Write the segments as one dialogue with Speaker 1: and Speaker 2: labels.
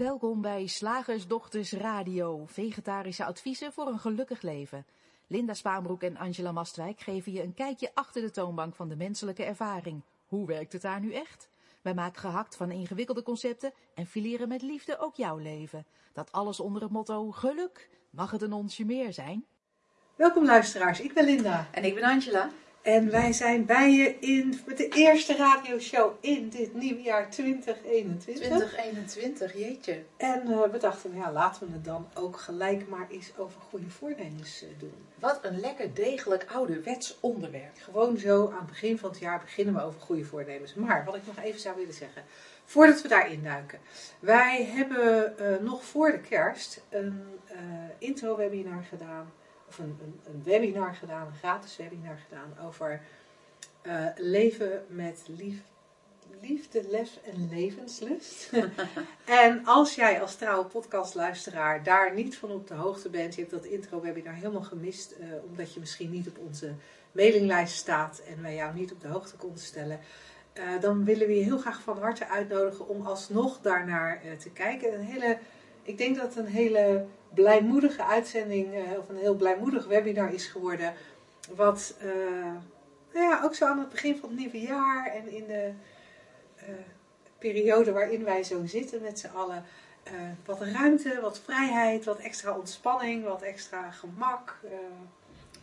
Speaker 1: Welkom bij Slagersdochters Radio, vegetarische adviezen voor een gelukkig leven. Linda Spaanbroek en Angela Mastwijk geven je een kijkje achter de toonbank van de menselijke ervaring. Hoe werkt het daar nu echt? Wij maken gehakt van ingewikkelde concepten en fileren met liefde ook jouw leven. Dat alles onder het motto geluk. Mag het een onsje meer zijn?
Speaker 2: Welkom luisteraars, ik ben Linda.
Speaker 3: En ik ben Angela.
Speaker 2: En wij zijn bij je in met de eerste radioshow in dit nieuwe jaar 2021.
Speaker 3: 2021, jeetje.
Speaker 2: En uh, we dachten, ja, laten we het dan ook gelijk maar eens over goede voornemens uh, doen.
Speaker 3: Wat een lekker degelijk ouderwets onderwerp.
Speaker 2: Gewoon zo aan het begin van het jaar beginnen we over goede voornemens. Maar wat ik nog even zou willen zeggen, voordat we daarin duiken. Wij hebben uh, nog voor de kerst een intro-webinar gedaan of een, een, een, webinar gedaan, een gratis webinar gedaan over uh, leven met lief, liefde, les en levenslust. en als jij als trouwe podcastluisteraar daar niet van op de hoogte bent, je hebt dat intro-webinar helemaal gemist, uh, omdat je misschien niet op onze mailinglijst staat en wij jou niet op de hoogte konden stellen. Uh, dan willen we je heel graag van harte uitnodigen om alsnog daarnaar te kijken. Een hele, ik denk dat het een hele blijmoedige uitzending, uh, of een heel blijmoedig webinar is geworden. Wat uh, nou ja, ook zo aan het begin van het nieuwe jaar en in de uh, periode waarin wij zo zitten met z'n allen. wat ruimte, wat vrijheid, wat extra ontspanning, wat extra gemak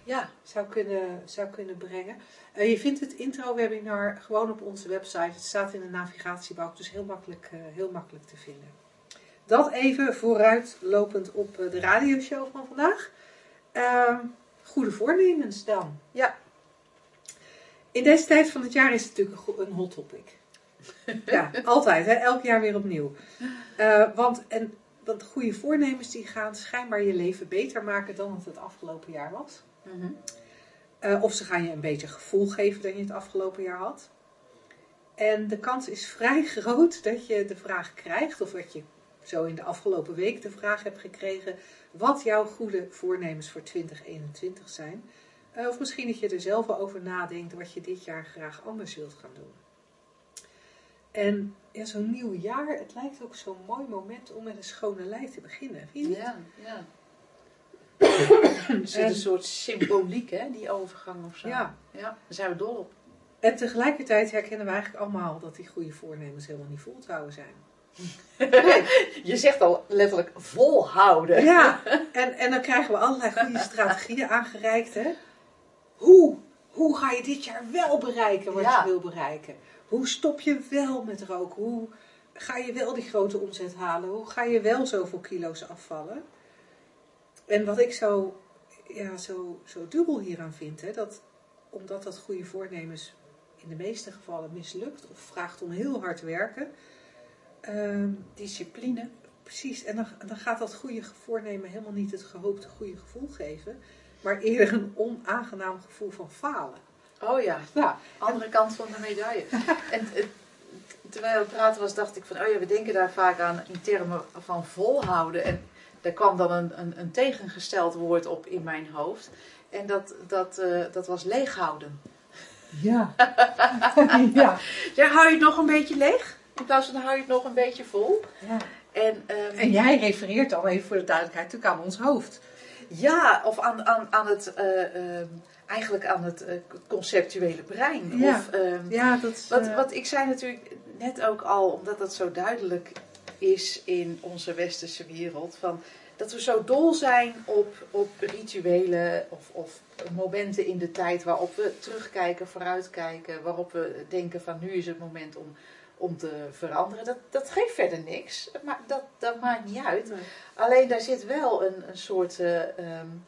Speaker 2: ja. zou, kunnen, zou kunnen brengen. je vindt het intro-webinar gewoon op onze website. Het staat in de navigatiebalk, dus heel makkelijk, heel makkelijk te vinden. Dat even vooruitlopend op eh, de radioshow van vandaag. Uh, goede voornemens dan.
Speaker 3: Ja.
Speaker 2: In deze tijd van het jaar is het natuurlijk een hot topic. ja, altijd. Hè? Elk jaar weer opnieuw. Uh, want, en, want goede voornemens die gaan schijnbaar je leven beter maken dan het het afgelopen jaar was. Mm -hmm. uh, of ze gaan je een beter gevoel geven dan je het afgelopen jaar had. En de kans is vrij groot dat je de vraag krijgt, of dat je zo in de afgelopen week de vraag heb gekregen wat jouw goede voornemens voor 2021 zijn. Uh, of misschien dat je er zelf over nadenkt wat je dit jaar graag anders wilt gaan doen. En ja, zo'n nieuw jaar, het lijkt ook zo'n mooi moment om met een schone lei te beginnen. Vind je
Speaker 3: ja, ja. er zit een soort symboliek, hè, die overgang of zo.
Speaker 2: Ja.
Speaker 3: ja. Daar zijn we dol op.
Speaker 2: En tegelijkertijd herkennen we eigenlijk allemaal dat die goede voornemens helemaal niet vol te houden zijn.
Speaker 3: Je zegt al letterlijk volhouden.
Speaker 2: Ja, en, en dan krijgen we allerlei goede strategieën aangereikt. Hè? Hoe, hoe ga je dit jaar wel bereiken wat ja. je wil bereiken? Hoe stop je wel met roken? Hoe ga je wel die grote omzet halen? Hoe ga je wel zoveel kilo's afvallen? En wat ik zo, ja, zo, zo dubbel hieraan vind, hè, dat omdat dat goede voornemens in de meeste gevallen mislukt of vraagt om heel hard werken
Speaker 3: Uh, discipline.
Speaker 2: Precies, en dan, dan gaat dat goede voornemen helemaal niet het gehoopte goede gevoel geven, maar eerder een onaangenaam gevoel van falen.
Speaker 3: Oh ja, ja. andere kant van de medaille. en terwijl het praten was, dacht ik van, oh ja, we denken daar vaak aan in termen van volhouden. En daar kwam dan een, een, een tegengesteld woord op in mijn hoofd. En dat, dat, uh, dat was leeghouden.
Speaker 2: Ja. ja.
Speaker 3: ja. Hou je het nog een beetje leeg? In plaats van hou je het nog een beetje vol.
Speaker 2: Ja.
Speaker 3: En, um,
Speaker 2: en jij refereert dan even voor de duidelijkheid natuurlijk aan ons hoofd.
Speaker 3: Ja, of aan, aan, aan het, uh, um, eigenlijk aan het uh, conceptuele brein.
Speaker 2: Ja,
Speaker 3: of, um,
Speaker 2: ja dat is,
Speaker 3: wat, uh, wat ik zei natuurlijk net ook al, omdat dat zo duidelijk is in onze westerse wereld. Van, dat we zo dol zijn op, op rituelen of, of momenten in de tijd waarop we terugkijken, vooruitkijken. Waarop we denken van nu is het moment om om te veranderen. Dat, dat geeft verder niks. Maar dat, dat maakt niet uit.
Speaker 2: Nee.
Speaker 3: Alleen daar zit wel een, een soort uh, um,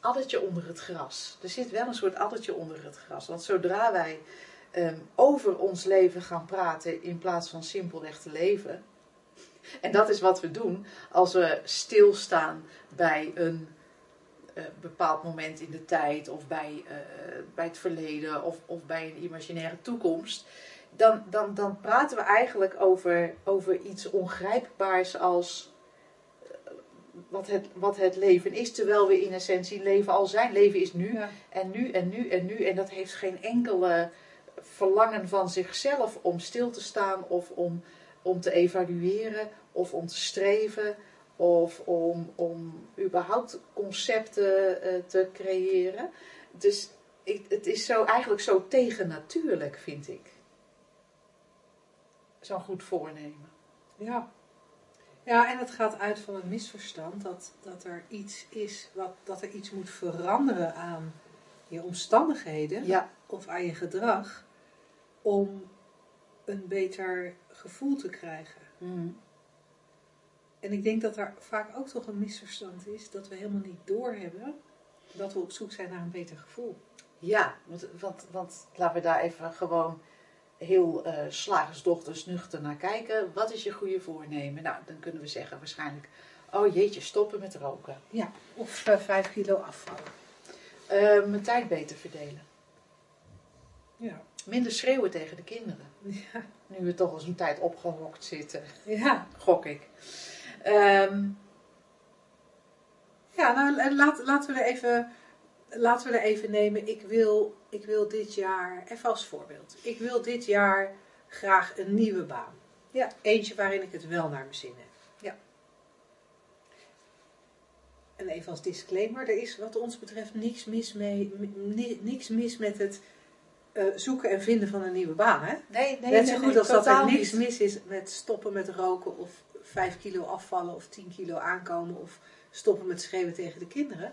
Speaker 3: addertje onder het gras. Er zit wel een soort addertje onder het gras. Want zodra wij um, over ons leven gaan praten in plaats van simpelweg te leven. En dat is wat we doen als we stilstaan bij een uh, bepaald moment in de tijd. Of bij, uh, bij het verleden. Of, of bij een imaginaire toekomst dan, dan, dan praten we eigenlijk over, over iets ongrijpbaars als wat het, wat het leven is. Terwijl we in essentie leven al zijn. Leven is nu
Speaker 2: Ja.
Speaker 3: en nu en nu en nu. En dat heeft geen enkele verlangen van zichzelf om stil te staan of om om te evalueren of om te streven of om, om überhaupt concepten eh, te creëren. Dus ik, het is zo, eigenlijk zo tegennatuurlijk, vind ik. Zo'n goed voornemen.
Speaker 2: Ja. Ja, en het gaat uit van het misverstand dat, dat er iets is, wat, dat er iets moet veranderen aan je omstandigheden
Speaker 3: Ja,
Speaker 2: of aan je gedrag om een beter gevoel te krijgen.
Speaker 3: Mm.
Speaker 2: En ik denk dat er vaak ook toch een misverstand is dat we helemaal niet doorhebben dat we op zoek zijn naar een beter gevoel.
Speaker 3: ja want, want, want laten we daar even gewoon heel eh slagersdochters nuchter naar kijken. Wat is je goede voornemen? Nou, dan kunnen we zeggen waarschijnlijk, oh jeetje, stoppen met roken.
Speaker 2: Ja, of eh, vijf kilo afvallen.
Speaker 3: Eh, mijn tijd beter verdelen.
Speaker 2: Ja.
Speaker 3: Minder schreeuwen tegen de kinderen.
Speaker 2: Ja.
Speaker 3: Nu we toch al zo'n tijd opgehokt zitten,
Speaker 2: Ja,
Speaker 3: gok ik. Ehm,
Speaker 2: ja nou laat, laten, we er even, laten we er even nemen. Ik wil, ik wil dit jaar, even als voorbeeld. Ik wil dit jaar graag een nieuwe baan. Ja, eentje waarin ik het wel naar mijn zin heb. Ja. En even als disclaimer, er is wat ons betreft niks mis, mee, ni- niks mis met het eh, zoeken en vinden van een nieuwe baan. Hè?
Speaker 3: nee, nee,
Speaker 2: Net zo goed
Speaker 3: nee,
Speaker 2: als dat er niks mis is met stoppen met roken of 5 kilo afvallen of 10 kilo aankomen of stoppen met schreeuwen tegen de kinderen.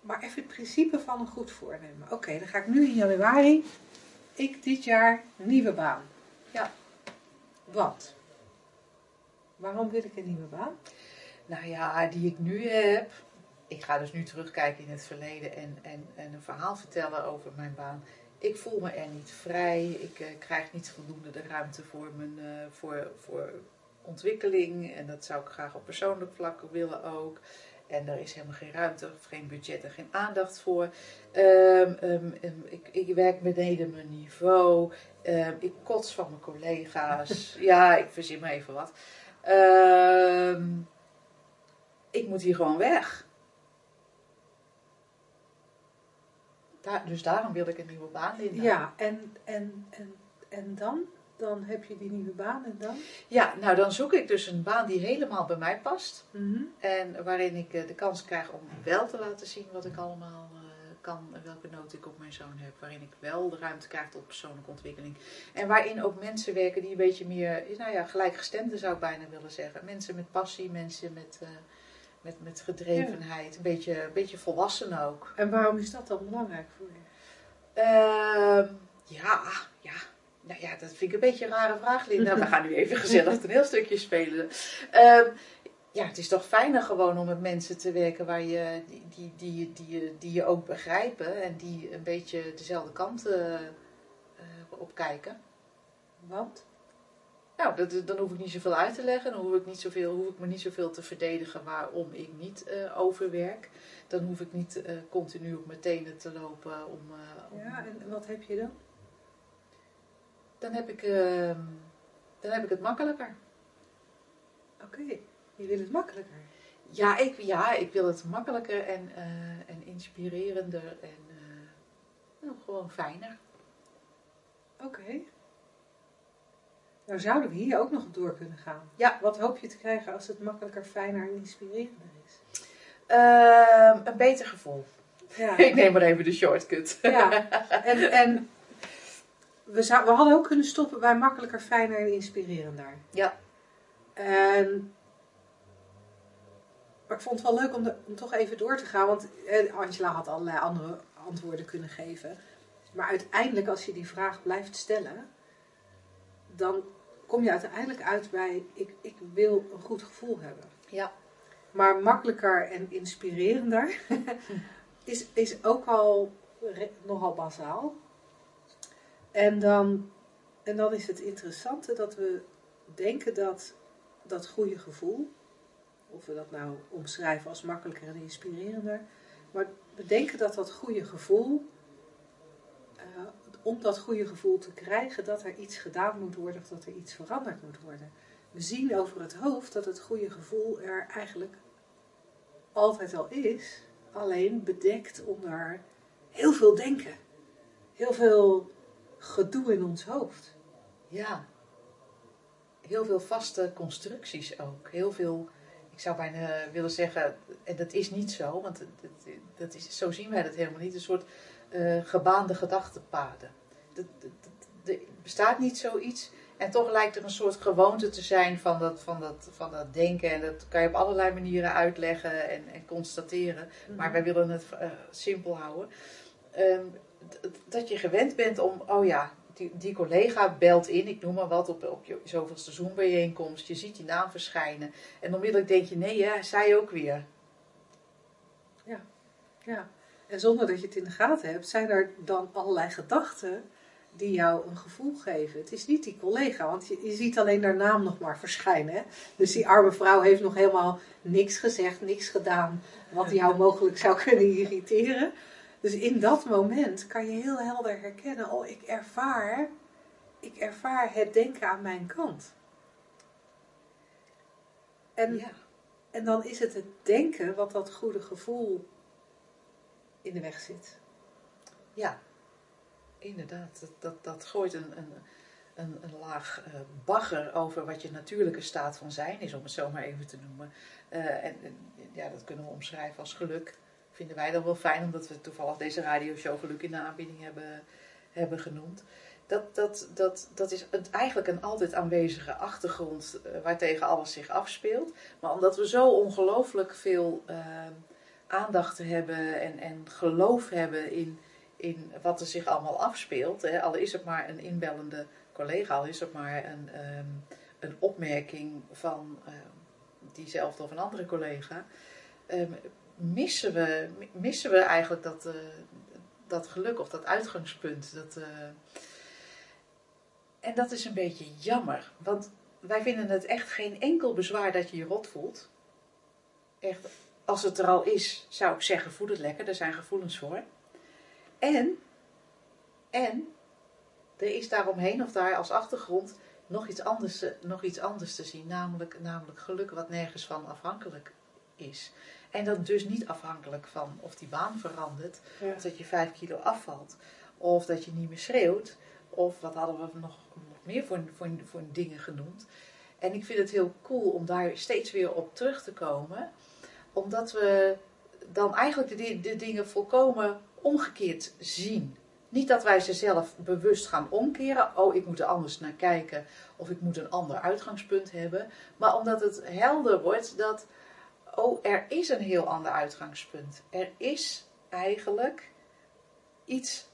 Speaker 2: Maar even het principe van een goed voornemen. Oké, dan ga ik nu in januari, ik dit jaar een nieuwe baan.
Speaker 3: Ja.
Speaker 2: Wat? Waarom wil ik een nieuwe baan?
Speaker 3: Nou ja, die ik nu heb. Ik ga dus nu terugkijken in het verleden en, en, en een verhaal vertellen over mijn baan. Ik voel me er niet vrij. Ik eh, krijg niet voldoende de ruimte voor, mijn, eh, voor, voor ontwikkeling. En dat zou ik graag op persoonlijk vlak willen ook. En er is helemaal geen ruimte, of geen budget en geen aandacht voor. Ehm, ehm, ehm, ik, ik werk beneden mijn niveau. Ik kots van mijn collega's. ja, ik verzin maar even wat. Ik moet hier gewoon weg. Daar, dus daarom wil ik een nieuwe baan, Linda.
Speaker 2: Ja, en, en, en, en dan? Dan heb je die nieuwe baan en dan?
Speaker 3: ja, nou dan zoek ik dus een baan die helemaal bij mij past.
Speaker 2: Mhm.
Speaker 3: En waarin ik eh, de kans krijg om wel te laten zien wat ik allemaal eh, kan en welke nood ik op mijn zoon heb. Waarin ik wel de ruimte krijg tot persoonlijke ontwikkeling. En waarin ook mensen werken die een beetje meer, nou ja, gelijkgestemden zou ik bijna willen zeggen. Mensen met passie, mensen met, eh, met, met gedrevenheid. Een, beetje, een beetje volwassen ook.
Speaker 2: En waarom is dat dan belangrijk voor je?
Speaker 3: Ehm, ja. Nou ja, dat vind ik een beetje een rare vraag, Linda. We gaan nu even gezellig een heel stukje spelen. Ehm, ja, het is toch fijner gewoon om met mensen te werken waar je, die, die, die, die, je- die je ook begrijpen en die een beetje dezelfde kant eh, op kijken.
Speaker 2: Want?
Speaker 3: Nou, dat, dan hoef ik niet zoveel uit te leggen. Dan hoef ik, niet zoveel, hoef ik me niet zoveel te verdedigen waarom ik niet eh, overwerk. Dan hoef ik niet continu op mijn tenen te lopen om, om
Speaker 2: Ja, en wat heb je dan?
Speaker 3: Dan heb ik, ehm, dan heb ik het makkelijker.
Speaker 2: Oké, je wil het makkelijker.
Speaker 3: Ja, ik, ja, ik wil het makkelijker en, eh, en inspirerender en eh, nou, gewoon fijner.
Speaker 2: Oké. Nou zouden we hier ook nog op door kunnen gaan.
Speaker 3: Ja.
Speaker 2: Wat hoop je te krijgen als het makkelijker, fijner en inspirerender is?
Speaker 3: Ehm, een beter gevoel.
Speaker 2: Ja.
Speaker 3: Ik neem maar even de shortcut.
Speaker 2: ja. En, en we, zou, we hadden ook kunnen stoppen bij makkelijker, fijner en inspirerender.
Speaker 3: Ja.
Speaker 2: En, maar ik vond het wel leuk om, de- om toch even door te gaan. Want eh, Angela had allerlei andere antwoorden kunnen geven. Maar uiteindelijk, als je die vraag blijft stellen, dan kom je uiteindelijk uit bij: ik, ik wil een goed gevoel hebben.
Speaker 3: Ja.
Speaker 2: Maar makkelijker en inspirerender is, is ook al re- nogal bazaal. En dan, en dan is het interessante dat we denken dat dat goede gevoel, of we dat nou omschrijven als makkelijker en inspirerender, maar we denken dat dat goede gevoel, eh, om dat goede gevoel te krijgen, dat er iets gedaan moet worden of dat er iets veranderd moet worden. We zien over het hoofd dat het goede gevoel er eigenlijk altijd al is, alleen bedekt onder heel veel denken. Heel veel gedoe in ons hoofd.
Speaker 3: Ja. heel veel vaste constructies ook. Heel veel, ik zou bijna willen zeggen, en dat is niet zo, want dat, dat is, zo zien wij dat helemaal niet, een soort uh, gebaande gedachtenpaden. Er bestaat niet zoiets. En toch lijkt er een soort gewoonte te zijn van dat, van dat, van dat denken. En dat kan je op allerlei manieren uitleggen en, en constateren. Maar mhm. wij willen het uh, simpel houden. Um, dat je gewend bent om, oh ja, die, collega belt in, ik noem maar wat, op, op je zoveelste Zoom-bijeenkomst. Je ziet die naam verschijnen. En onmiddellijk denk je, nee, ja, zij ook weer.
Speaker 2: Ja, ja. En zonder dat je het in de gaten hebt, zijn er dan allerlei gedachten die jou een gevoel geven. Het is niet die collega, want je, ziet alleen haar naam nog maar verschijnen. Dus die arme vrouw heeft nog helemaal niks gezegd, niks gedaan wat jou mogelijk zou kunnen irriteren. Dus in dat moment kan je heel helder herkennen, oh ik ervaar, ik ervaar het denken aan mijn kant. En, ja. en dan is het het denken wat dat goede gevoel in de weg zit.
Speaker 3: Ja, inderdaad. Dat, dat, dat gooit een, een, een, een laag uh, bagger over wat je natuurlijke staat van zijn is, om het zo maar even te noemen. Uh, en, ja, dat kunnen we omschrijven als geluk. Vinden wij dan wel fijn, omdat we toevallig deze radioshow Geluk in de aanbieding hebben, hebben genoemd. Dat, dat, dat, dat is eigenlijk een altijd aanwezige achtergrond uh, waartegen alles zich afspeelt. Maar omdat we zo ongelooflijk veel aandacht hebben en, en geloof hebben in, in wat er zich allemaal afspeelt. Hè. Al is het maar een inbellende collega, al is het maar een, ehm, een opmerking van uh, diezelfde of een andere collega. Um, missen, we, missen we eigenlijk dat, uh, dat geluk of dat uitgangspunt. Dat, uh, en dat is een beetje jammer, want wij vinden het echt geen enkel bezwaar dat je je rot voelt. Echt als het er al is, zou ik zeggen, voel het lekker. Er zijn gevoelens voor. En, en, er is daaromheen of daar als achtergrond nog iets anders, nog iets anders te zien. Namelijk, namelijk geluk wat nergens van afhankelijk is. En dat dus niet afhankelijk van of die baan verandert. Of dat je vijf kilo afvalt. Of dat je niet meer schreeuwt. Of wat hadden we nog, nog meer voor, voor, voor dingen genoemd. En ik vind het heel cool om daar steeds weer op terug te komen omdat we dan eigenlijk de, de dingen volkomen omgekeerd zien. Niet dat wij ze zelf bewust gaan omkeren. Oh, ik moet er anders naar kijken. Of ik moet een ander uitgangspunt hebben. Maar omdat het helder wordt dat. Oh, er is een heel ander uitgangspunt. Er is eigenlijk iets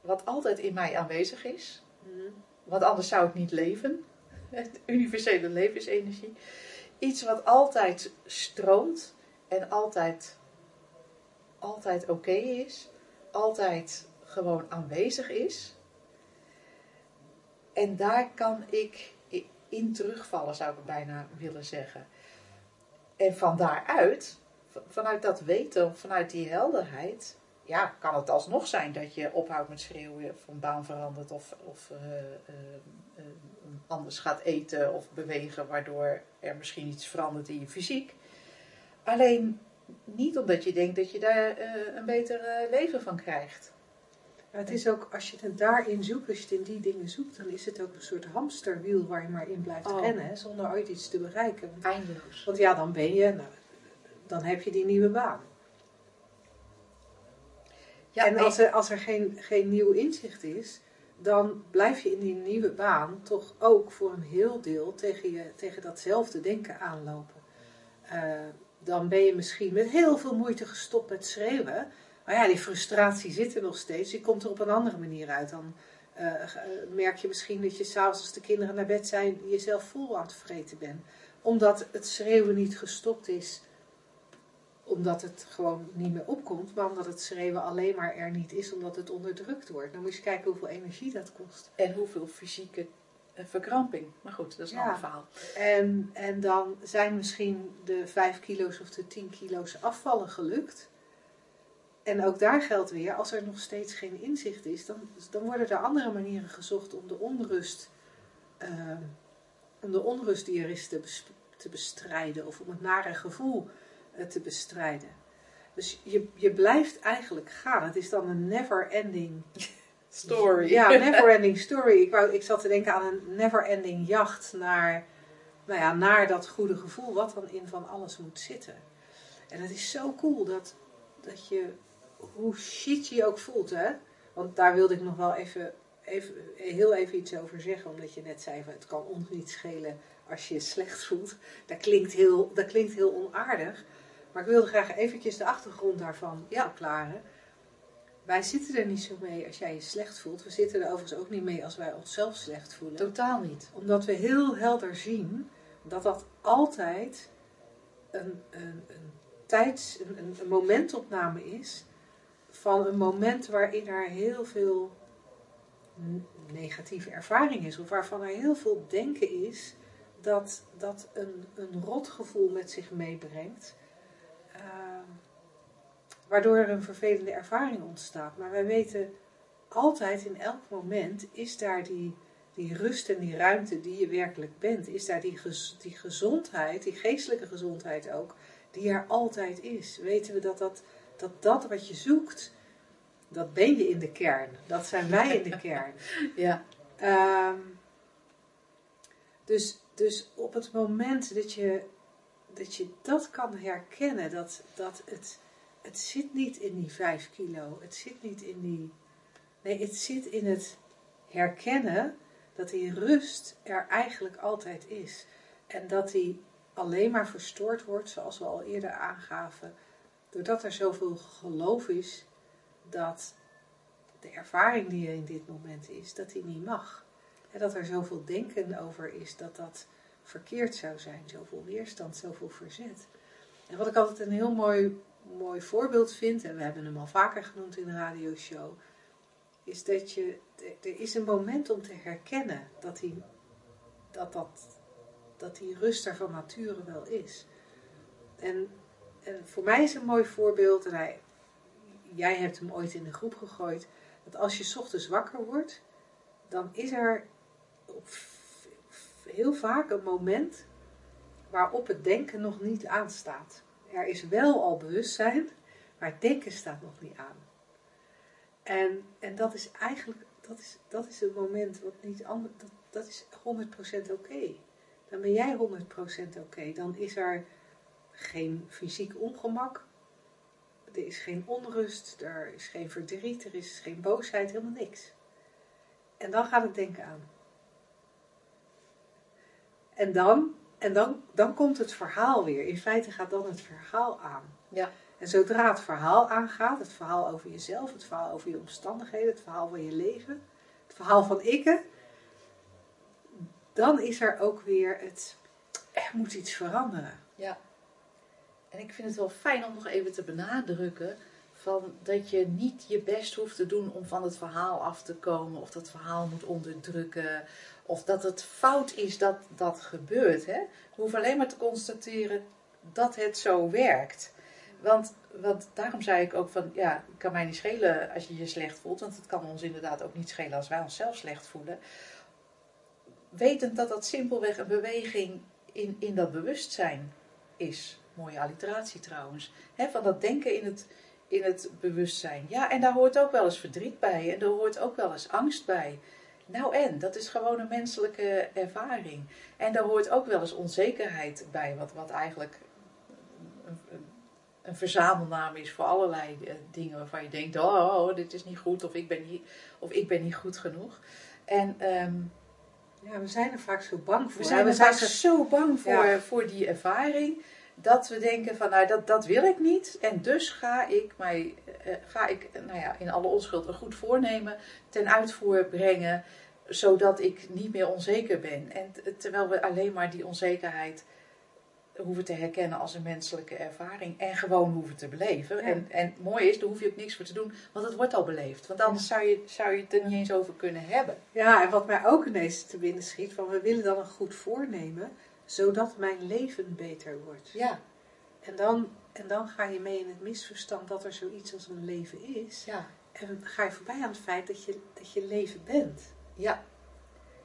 Speaker 3: wat altijd in mij aanwezig is. Mhm. Want anders zou ik niet leven. Het universele levensenergie iets wat altijd stroomt en altijd, altijd oké is, altijd gewoon aanwezig is. En daar kan ik in terugvallen, zou ik bijna willen zeggen. En van daaruit, vanuit dat weten, vanuit die helderheid, ja, kan het alsnog zijn dat je ophoudt met schreeuwen, van baan verandert of, of uh, uh, anders gaat eten of bewegen, waardoor er misschien iets verandert in je fysiek. Alleen niet omdat je denkt dat je daar een beter leven van krijgt.
Speaker 2: Het is ook, als je het daarin zoekt, als je het in die dingen zoekt, dan is het ook een soort hamsterwiel waar je maar in blijft oh. rennen, zonder ooit iets te bereiken.
Speaker 3: Eindeloos.
Speaker 2: Want ja, dan ben je, nou, dan heb je die nieuwe baan. Ja, en als er, als er geen, geen nieuw inzicht is, dan blijf je in die nieuwe baan toch ook voor een heel deel tegen, je, tegen datzelfde denken aanlopen. Uh, dan ben je misschien met heel veel moeite gestopt met schreeuwen. Maar ja, die frustratie zit er nog steeds. Die komt er op een andere manier uit. Dan uh, merk je misschien dat je s'avonds als de kinderen naar bed zijn, jezelf vol aan het vreten bent. Omdat het schreeuwen niet gestopt is omdat het gewoon niet meer opkomt, maar omdat het schreeuwen alleen maar er niet is, omdat het onderdrukt wordt. Dan moet je kijken hoeveel energie dat kost.
Speaker 3: En hoeveel fysieke eh, verkramping. Maar goed, dat is een ander verhaal.
Speaker 2: En, en dan zijn misschien de 5 kilo's of de 10 kilo's afvallen gelukt. En ook daar geldt weer, als er nog steeds geen inzicht is, dan, dan worden er andere manieren gezocht om de onrust, uh, om de onrust die er is te, te bestrijden. Of om het nare gevoel te bestrijden. Dus je, je blijft eigenlijk gaan. Het is dan een never ending
Speaker 3: story.
Speaker 2: Ja, never-ending story. Ik, wou, ik zat te denken aan een never-ending jacht naar, nou ja, naar dat goede gevoel, wat dan in van alles moet zitten. En het is zo cool dat, dat je, hoe shit je je ook voelt, hè. Want daar wilde ik nog wel even, even, heel even iets over zeggen, omdat je net zei, van, het kan ons niet schelen als je je slecht voelt. Dat klinkt heel, dat klinkt heel onaardig. Maar ik wilde graag eventjes de achtergrond daarvan verklaren. Wij zitten er niet zo mee als jij je slecht voelt. We zitten er overigens ook niet mee als wij onszelf slecht voelen.
Speaker 3: Totaal niet.
Speaker 2: Omdat we heel helder zien dat dat altijd een, een, een tijds, een, een momentopname is van een moment waarin er heel veel negatieve ervaring is. Of waarvan er heel veel denken is dat dat een, een rotgevoel met zich meebrengt. Ehm, waardoor er een vervelende ervaring ontstaat. Maar wij weten altijd in elk moment is daar die, die rust en die ruimte die je werkelijk bent. Is daar die, die gezondheid, die geestelijke gezondheid ook, die er altijd is. Weten we dat dat, dat, dat wat je zoekt, dat ben je in de kern. Dat zijn wij in de kern.
Speaker 3: Ja.
Speaker 2: Um, dus, dus op het moment dat je dat, je dat kan herkennen, dat, dat het, het zit niet in die vijf kilo, het zit niet in die. Nee, het zit in het herkennen dat die rust er eigenlijk altijd is. En dat die alleen maar verstoord wordt, zoals we al eerder aangaven, doordat er zoveel geloof is dat de ervaring die er in dit moment is, dat die niet mag. En dat er zoveel denken over is dat dat verkeerd zou zijn. Zoveel weerstand, zoveel verzet. En wat ik altijd een heel mooi, mooi voorbeeld vind, en we hebben hem al vaker genoemd in de radioshow, is dat je, er is een moment om te herkennen dat die, dat, dat, dat die rust er van nature wel is. En, en voor mij is een mooi voorbeeld, en jij hebt hem ooit in de groep gegooid, dat als je ochtends wakker wordt, dan is er heel vaak een moment waarop het denken nog niet aanstaat. Er is wel al bewustzijn, maar het denken staat nog niet aan. En, en dat is eigenlijk, dat is, dat is een moment wat niet anders, dat, dat is 100% oké. Dan ben jij 100% oké. Dan is er geen fysiek ongemak, er is geen onrust, er is geen verdriet, er is geen boosheid, helemaal niks. En dan gaat het denken aan. En dan, en dan, dan komt het verhaal weer. In feite gaat dan het verhaal aan.
Speaker 3: Ja.
Speaker 2: En zodra het verhaal aangaat, het verhaal over jezelf, het verhaal over je omstandigheden, het verhaal van je leven, het verhaal van ikke, dan is er ook weer het, er moet iets veranderen.
Speaker 3: Ja. En ik vind het wel fijn om nog even te benadrukken van dat je niet je best hoeft te doen om van het verhaal af te komen of dat verhaal moet onderdrukken of dat het fout is dat dat gebeurt. Hè? We hoeven alleen maar te constateren dat het zo werkt. Want, want daarom zei ik ook van, ja, het kan mij niet schelen als je je slecht voelt, want het kan ons inderdaad ook niet schelen als wij onszelf slecht voelen. Wetend dat dat simpelweg een beweging in, in dat bewustzijn is. Mooie alliteratie trouwens. He, van dat denken in het, in het bewustzijn. Ja, en daar hoort ook wel eens verdriet bij en er hoort ook wel eens angst bij. Nou en, dat is gewoon een menselijke ervaring. En daar hoort ook wel eens onzekerheid bij, wat, wat eigenlijk een, een, een verzamelnaam is voor allerlei eh, dingen waarvan je denkt, oh, dit is niet goed of ik ben niet, of ik ben niet goed genoeg. En ehm,
Speaker 2: ja, we zijn er vaak zo bang voor.
Speaker 3: We zijn er vaak zo bang voor, voor die ervaring dat we denken van nou dat, dat wil ik niet. En dus ga ik mij uh, ga ik nou ja, in alle onschuld een goed voornemen ten uitvoer brengen zodat ik niet meer onzeker ben. En terwijl we alleen maar die onzekerheid hoeven te herkennen als een menselijke ervaring en gewoon hoeven te beleven. En, en mooi is, daar hoef je ook niks voor te doen want het wordt al beleefd, want anders zou, je, zou je het er niet eens over kunnen hebben.
Speaker 2: Ja en wat mij ook ineens te binnen schiet van we willen dan een goed voornemen zodat mijn leven beter wordt.
Speaker 3: Ja.
Speaker 2: En dan, en dan ga je mee in het misverstand dat er zoiets als een leven is.
Speaker 3: Ja.
Speaker 2: En ga je voorbij aan het feit dat je, dat je leven bent.
Speaker 3: Ja.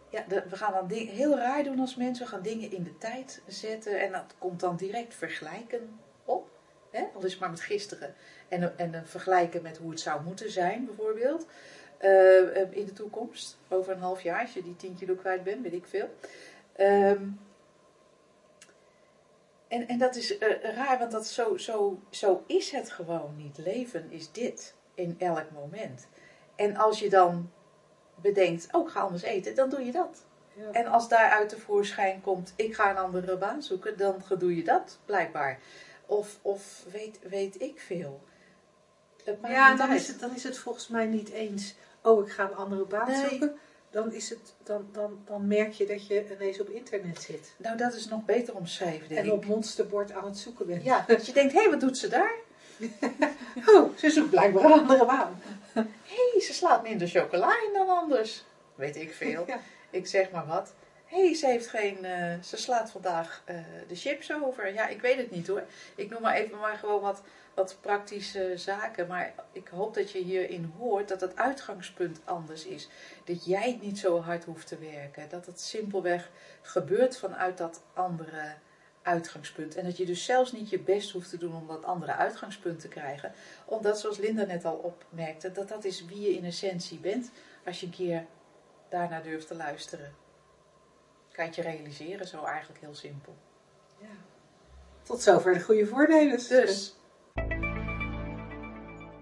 Speaker 3: Ja, we gaan dan ding, heel raar doen als mensen. We gaan dingen in de tijd zetten en dat komt dan direct vergelijken op. Hè? Al is maar met gisteren. En, en vergelijken met hoe het zou moeten zijn, bijvoorbeeld. eh, eh, in de toekomst. Over een half jaar, als je die 10 kilo kwijt bent, weet ik veel. Ehm, en, en dat is eh, raar, want dat zo, zo, zo is het gewoon niet. Leven is dit in elk moment. En als je dan bedenkt, oh, ik ga anders eten, dan doe je dat.
Speaker 2: Ja.
Speaker 3: En als daaruit tevoorschijn komt, ik ga een andere baan zoeken, dan doe je dat blijkbaar. Of, of weet, weet ik veel.
Speaker 2: Ja, dan
Speaker 3: uit.
Speaker 2: is, het, dan is het volgens mij niet eens, oh, ik ga een andere baan
Speaker 3: Nee.
Speaker 2: zoeken. Dan, is het, dan, dan, dan merk je dat je ineens op internet zit.
Speaker 3: Nou, dat is nog beter omschreven, denk
Speaker 2: En op monsterbord aan het zoeken bent.
Speaker 3: Ja, dat je denkt, hé, hey, wat doet ze daar?
Speaker 2: Oh, ze zoekt blijkbaar een andere baan.
Speaker 3: Hé, hey, ze slaat minder chocola in dan anders. Weet ik veel.
Speaker 2: Ja.
Speaker 3: Ik zeg maar wat. Hey, ze heeft geen. eh, ze slaat vandaag eh, de chips over. Ja, ik weet het niet hoor. Ik noem maar even maar gewoon wat, wat praktische zaken. Maar ik hoop dat je hierin hoort dat het uitgangspunt anders is. Dat jij niet zo hard hoeft te werken. Dat het simpelweg gebeurt vanuit dat andere uitgangspunt. En dat je dus zelfs niet je best hoeft te doen om dat andere uitgangspunt te krijgen. Omdat, zoals Linda net al opmerkte, dat dat is wie je in essentie bent. Als je een keer daarnaar durft te luisteren. Kan je realiseren, zo eigenlijk heel simpel.
Speaker 2: Ja. Tot zover de goede voornemens.
Speaker 3: Dus,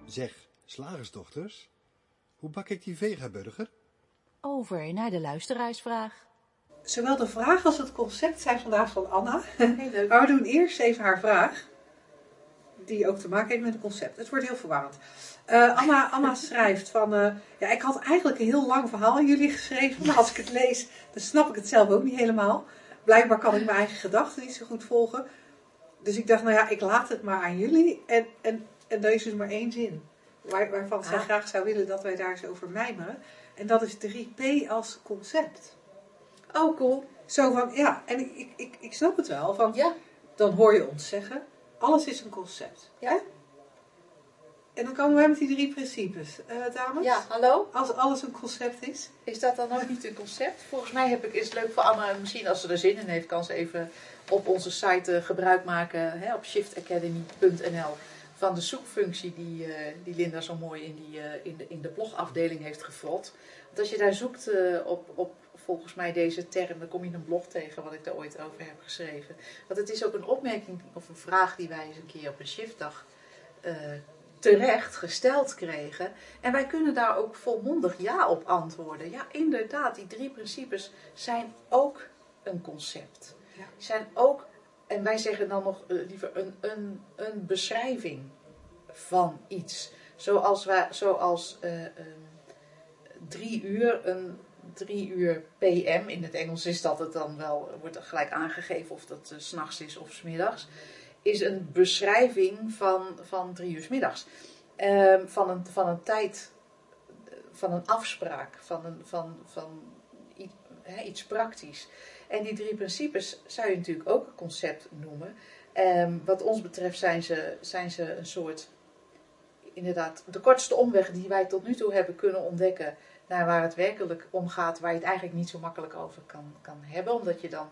Speaker 4: Zeg, slagersdochters, hoe bak ik die vegaburger?
Speaker 1: Over naar de luisteraarsvraag.
Speaker 2: Zowel de vraag als het concept zijn vandaag van Anna.
Speaker 3: heel leuk.
Speaker 2: Maar we doen eerst even haar vraag. Die ook te maken heeft met het concept. Het wordt heel verwarrend. Eh, Anna, Anna schrijft van... eh, ja, ik had eigenlijk een heel lang verhaal aan jullie geschreven. Maar als ik het lees, dan snap ik het zelf ook niet helemaal. Blijkbaar kan ik mijn eigen gedachten niet zo goed volgen. Dus ik dacht, nou ja, ik laat het maar aan jullie. En, en, en er is dus maar één zin. Waar, waarvan zij
Speaker 3: Ah.
Speaker 2: graag zou willen dat wij daar eens over mijmeren. En dat is 3P als concept.
Speaker 3: Oh, cool.
Speaker 2: Zo van, ja, en ik, ik, ik, ik snap het wel. Van,
Speaker 3: Ja,
Speaker 2: dan hoor je ons zeggen, alles is een concept.
Speaker 3: Ja.
Speaker 2: En dan komen wij met die drie principes. Eh dames,
Speaker 3: ja, hallo?
Speaker 2: als alles een concept is.
Speaker 3: Is dat dan ook niet een concept? Volgens mij heb ik, is het leuk voor Anna, misschien als ze er zin in heeft, kan ze even op onze site eh, gebruik maken, hè, op shiftacademy.nl, van de zoekfunctie die, eh, die Linda zo mooi in, die, in, de, in de blogafdeling heeft gevuld. Want als je daar zoekt op, op volgens mij deze term, dan kom je een blog tegen wat ik daar ooit over heb geschreven. Want het is ook een opmerking of een vraag die wij eens een keer op een shiftdag eh, terecht gesteld kregen. En wij kunnen daar ook volmondig ja op antwoorden. Ja, inderdaad, die drie principes zijn ook een concept.
Speaker 2: Ja.
Speaker 3: Zijn ook, en wij zeggen dan nog eh, liever een, een, een beschrijving van iets. Zoals, wij, zoals eh, ehm, drie uur, een drie uur PM, in het Engels is dat het dan wel, wordt gelijk aangegeven of dat s s'nachts is of 's middags, is een beschrijving van, van drie uur 's middags. Ehm, van, een, van een tijd, van een afspraak, van, een, van, van i- hè, iets praktisch. En die drie principes zou je natuurlijk ook een concept noemen. Ehm, wat ons betreft zijn ze, zijn ze een soort, inderdaad, de kortste omweg die wij tot nu toe hebben kunnen ontdekken naar waar het werkelijk om gaat, waar je het eigenlijk niet zo makkelijk over kan, kan hebben, omdat je dan,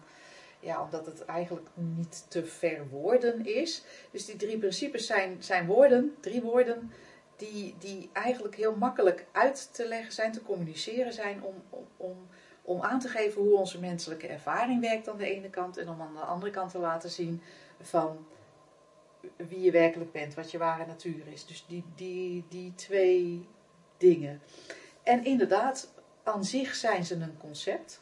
Speaker 3: ja, omdat het eigenlijk niet te verwoorden is. Dus die drie principes zijn, zijn woorden, drie woorden, die, die eigenlijk heel makkelijk uit te leggen zijn, te communiceren zijn, om, om, om, aan te geven hoe onze menselijke ervaring werkt aan de ene kant, en om aan de andere kant te laten zien van wie je werkelijk bent, wat je ware natuur is. Dus die, die, die twee dingen. En inderdaad, aan zich zijn ze een concept.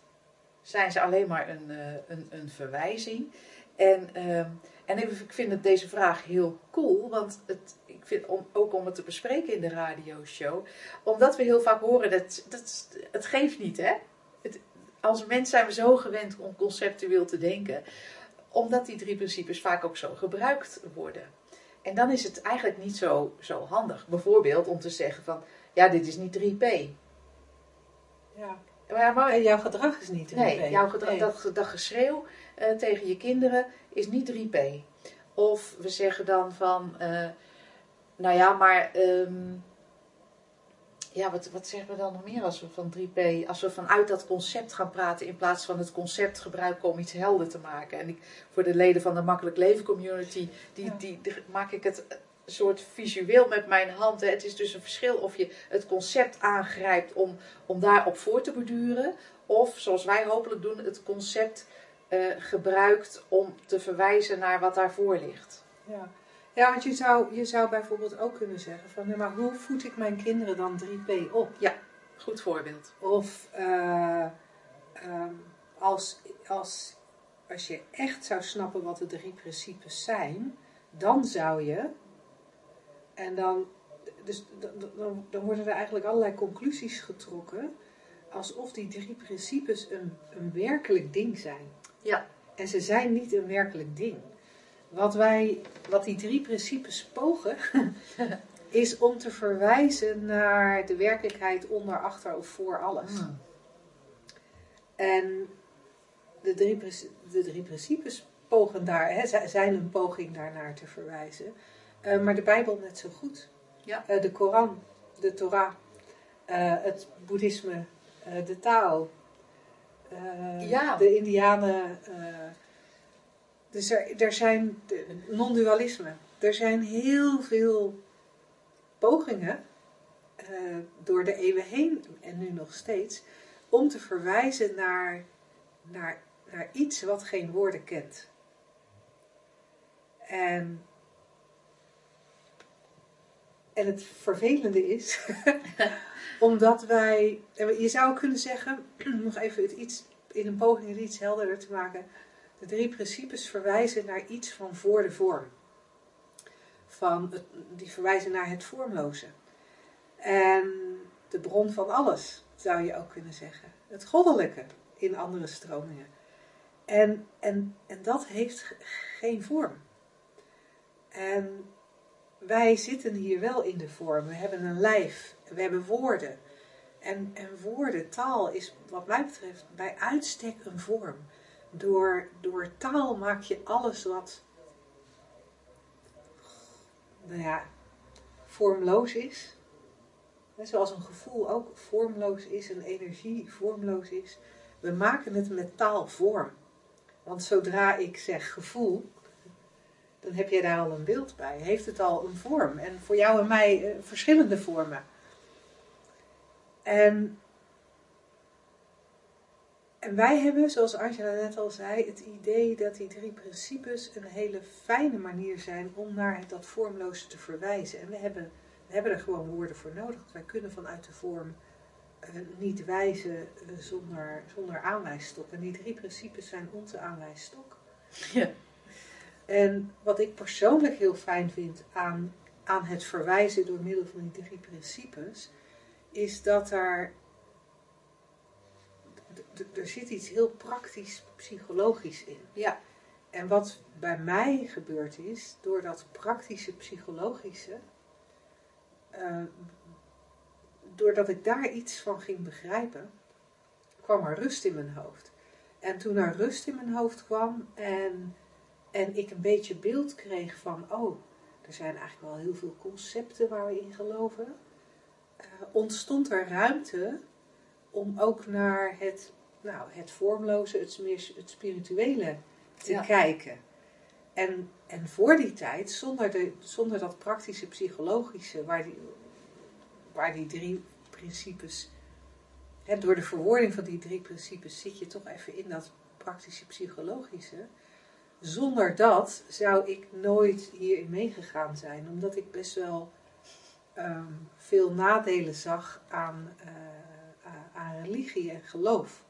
Speaker 3: Zijn ze alleen maar een, eh, een, een verwijzing. En, ehm, en ik ik vind het, deze vraag heel cool, want het, ik vind om, ook om het te bespreken in de radioshow, omdat we heel vaak horen dat, dat het geeft niet, hè? Het, als mens zijn we zo gewend om conceptueel te denken, omdat die drie principes vaak ook zo gebruikt worden. En dan is het eigenlijk niet zo, zo handig. Bijvoorbeeld om te zeggen van, ja, dit is niet 3P.
Speaker 2: Ja.
Speaker 3: Maar, maar
Speaker 2: jouw gedrag is niet 3P.
Speaker 3: Nee, jouw gedrag,
Speaker 2: Nee.
Speaker 3: dat, dat geschreeuw eh, tegen je kinderen is niet 3P. Of we zeggen dan van, eh, nou ja, maar, ehm, ja, wat, wat zeggen we dan nog meer als we van 3P, als we vanuit dat concept gaan praten in plaats van het concept gebruiken om iets helder te maken. En ik, voor de leden van de Makkelijk Leven Community, die,
Speaker 2: Ja.
Speaker 3: die, die- maak ik het soort visueel met mijn hand. Hè. Het is dus een verschil of je het concept aangrijpt om, om daarop voor te borduren. Of zoals wij hopelijk doen, het concept eh, gebruikt om te verwijzen naar wat daarvoor ligt.
Speaker 2: Ja, ja want je zou, je zou bijvoorbeeld ook kunnen zeggen van, maar hoe voed ik mijn kinderen dan 3P op?
Speaker 3: Goed voorbeeld.
Speaker 2: Of eh, ehm, als, als, als je echt zou snappen wat de drie principes zijn, dan zou je, en dan, dus, dan, dan, worden er eigenlijk allerlei conclusies getrokken, alsof die drie principes een, een werkelijk ding zijn.
Speaker 3: Ja.
Speaker 2: En ze zijn niet een werkelijk ding. Wat, wij, wat die drie principes pogen, is om te verwijzen naar de werkelijkheid onder, achter of voor alles.
Speaker 3: Hmm.
Speaker 2: En de drie, de drie principes pogen daar, hè, zi- zijn een poging daarnaar te verwijzen. Eh, maar de Bijbel net zo goed.
Speaker 3: Ja.
Speaker 2: Eh, de Koran, de Torah, eh, het Boeddhisme, de Tao,
Speaker 3: Ja.
Speaker 2: de Indianen. dus er, er zijn non-dualisme. Er zijn heel veel pogingen door de eeuwen heen en nu nog steeds om te verwijzen naar, naar, naar iets wat geen woorden kent. En, en het vervelende is, omdat wij, je zou kunnen zeggen, nog even het iets, in een poging het iets helderder te maken, de drie principes verwijzen naar iets van voor de vorm. Van het, die verwijzen naar het vormloze. En de bron van alles, zou je ook kunnen zeggen. Het goddelijke in andere stromingen. En, en, en dat heeft ge- geen vorm. En wij zitten hier wel in de vorm. We hebben een lijf, we hebben woorden. En, en woorden, taal is wat mij betreft bij uitstek een vorm. Door, door taal maak je alles wat, nou ja, vormloos is. Zoals een gevoel ook vormloos is, een energie vormloos is. We maken het met taal vorm. Want zodra ik zeg gevoel, dan heb jij daar al een beeld bij. Heeft het al een vorm. En voor jou en mij eh, verschillende vormen. En, en wij hebben, zoals Angela net al zei, het idee dat die drie principes een hele fijne manier zijn om naar dat vormloze te verwijzen. En we hebben, we hebben er gewoon woorden voor nodig. Want wij kunnen vanuit de vorm eh, niet wijzen eh, zonder, zonder aanwijsstok. En die drie principes zijn onze aanwijsstok.
Speaker 3: Ja.
Speaker 2: En wat ik persoonlijk heel fijn vind aan, aan het verwijzen door middel van die drie principes, is dat er, er zit iets heel praktisch psychologisch in.
Speaker 3: Ja.
Speaker 2: En wat bij mij gebeurd is, door dat praktische psychologische, eh, doordat ik daar iets van ging begrijpen, kwam er rust in mijn hoofd. En toen er rust in mijn hoofd kwam en, en ik een beetje beeld kreeg van, oh, er zijn eigenlijk wel heel veel concepten waar we in geloven, eh, ontstond er ruimte om ook naar het, nou, het vormloze, het, meer, het spirituele te
Speaker 3: Ja.
Speaker 2: kijken. En, en voor die tijd, zonder, de, zonder dat praktische psychologische, waar die, waar die drie principes, hè, door de verwoording van die drie principes zit je toch even in dat praktische psychologische. Zonder dat zou ik nooit hierin meegegaan zijn, omdat ik best wel ehm, veel nadelen zag aan, eh, aan- religie en geloof.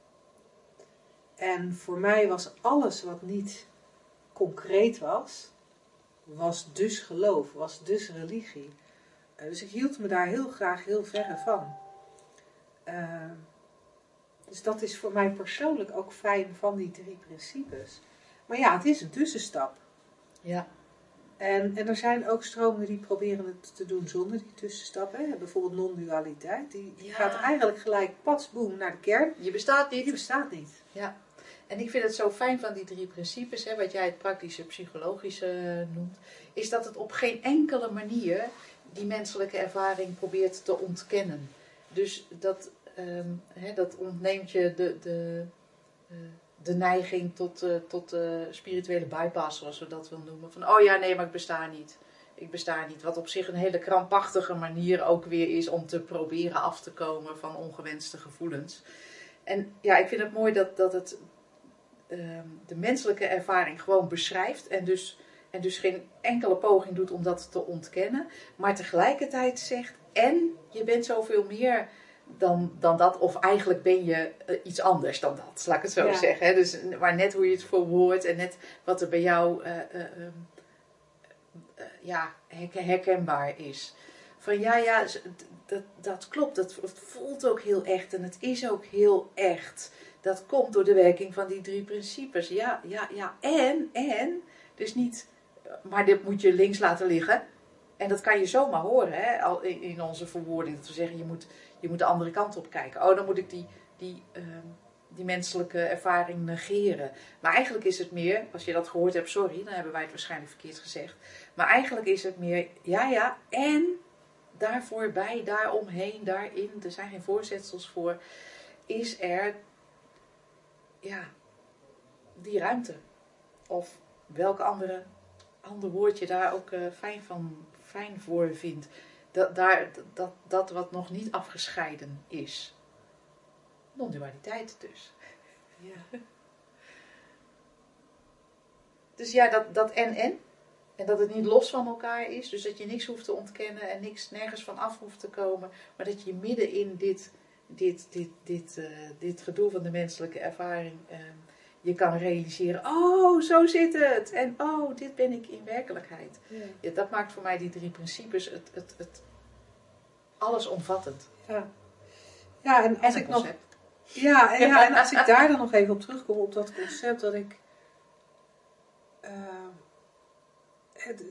Speaker 2: En voor mij was alles wat niet concreet was, was dus geloof, was dus religie. Eh, dus ik hield me daar heel graag heel verre van. Eh, dus dat is voor mij persoonlijk ook fijn van die drie principes. Maar ja, het is een tussenstap.
Speaker 3: Ja.
Speaker 2: En, en er zijn ook stromingen die proberen het te doen zonder die tussenstap. Hè. Bijvoorbeeld non-dualiteit. Die,
Speaker 3: Ja.
Speaker 2: gaat eigenlijk gelijk patsboom naar de kern.
Speaker 3: Je bestaat niet.
Speaker 2: bestaat niet.
Speaker 3: Ja. En ik vind het zo fijn van die drie principes, hè, wat jij het praktische psychologische eh, noemt, is dat het op geen enkele manier die menselijke ervaring probeert te ontkennen. Dus dat, ehm, hè, dat ontneemt je de, de, eh, de neiging tot, eh, tot eh, spirituele bypass, zoals we dat willen noemen. Van, oh ja, nee, maar ik besta niet. ik besta niet. Wat op zich een hele krampachtige manier ook weer is om te proberen af te komen van ongewenste gevoelens. En ja, ik vind het mooi dat, dat het ehm, de menselijke ervaring gewoon beschrijft en dus, en dus geen enkele poging doet om dat te ontkennen, maar tegelijkertijd zegt: en je bent zoveel meer dan, dan dat, of eigenlijk ben je eh, iets anders dan dat, laat ik het zo
Speaker 2: Ja.
Speaker 3: zeggen. Hè? Dus, maar net hoe je het verwoordt en net wat er bij jou eh, eh, ehm, eh, ja, herk- herkenbaar is. Van ja, ja, dat, dat klopt, dat voelt ook heel echt en het is ook heel echt. Dat komt door de werking van die drie principes. Ja, ja, ja. En, en, dus niet, maar dit moet je links laten liggen. En dat kan je zomaar horen hè, al in, in onze verwoording. Dat we zeggen, je moet, je moet de andere kant op kijken. Oh, dan moet ik die, die, ehm, die menselijke ervaring negeren. Maar eigenlijk is het meer, als je dat gehoord hebt, sorry, dan hebben wij het waarschijnlijk verkeerd gezegd. Maar eigenlijk is het meer, ja, ja, en daarvoor bij, daaromheen, daarin, er zijn geen voorzetsels voor, is er, ja, die ruimte. Of welk andere, ander woord je daar ook eh, fijn, van, fijn voor vindt. Dat, daar, dat, dat wat nog niet afgescheiden is. Non-dualiteit dus.
Speaker 2: Ja.
Speaker 3: Dus ja, dat, dat en en. En dat het niet los van elkaar is. Dus dat je niks hoeft te ontkennen en niks nergens van af hoeft te komen. Maar dat je midden in dit, dit, dit, dit, eh, dit gedoe van de menselijke ervaring eh, je kan realiseren. Oh, zo zit het. En oh, dit ben ik in werkelijkheid.
Speaker 2: Ja.
Speaker 3: Ja, dat maakt voor mij die drie principes het, het, het allesomvattend.
Speaker 2: Ja. ja, en als
Speaker 3: En
Speaker 2: ik nog. Ja, en, ja, en als ik daar dan nog even op terugkom, op dat concept, dat ik. eh, het,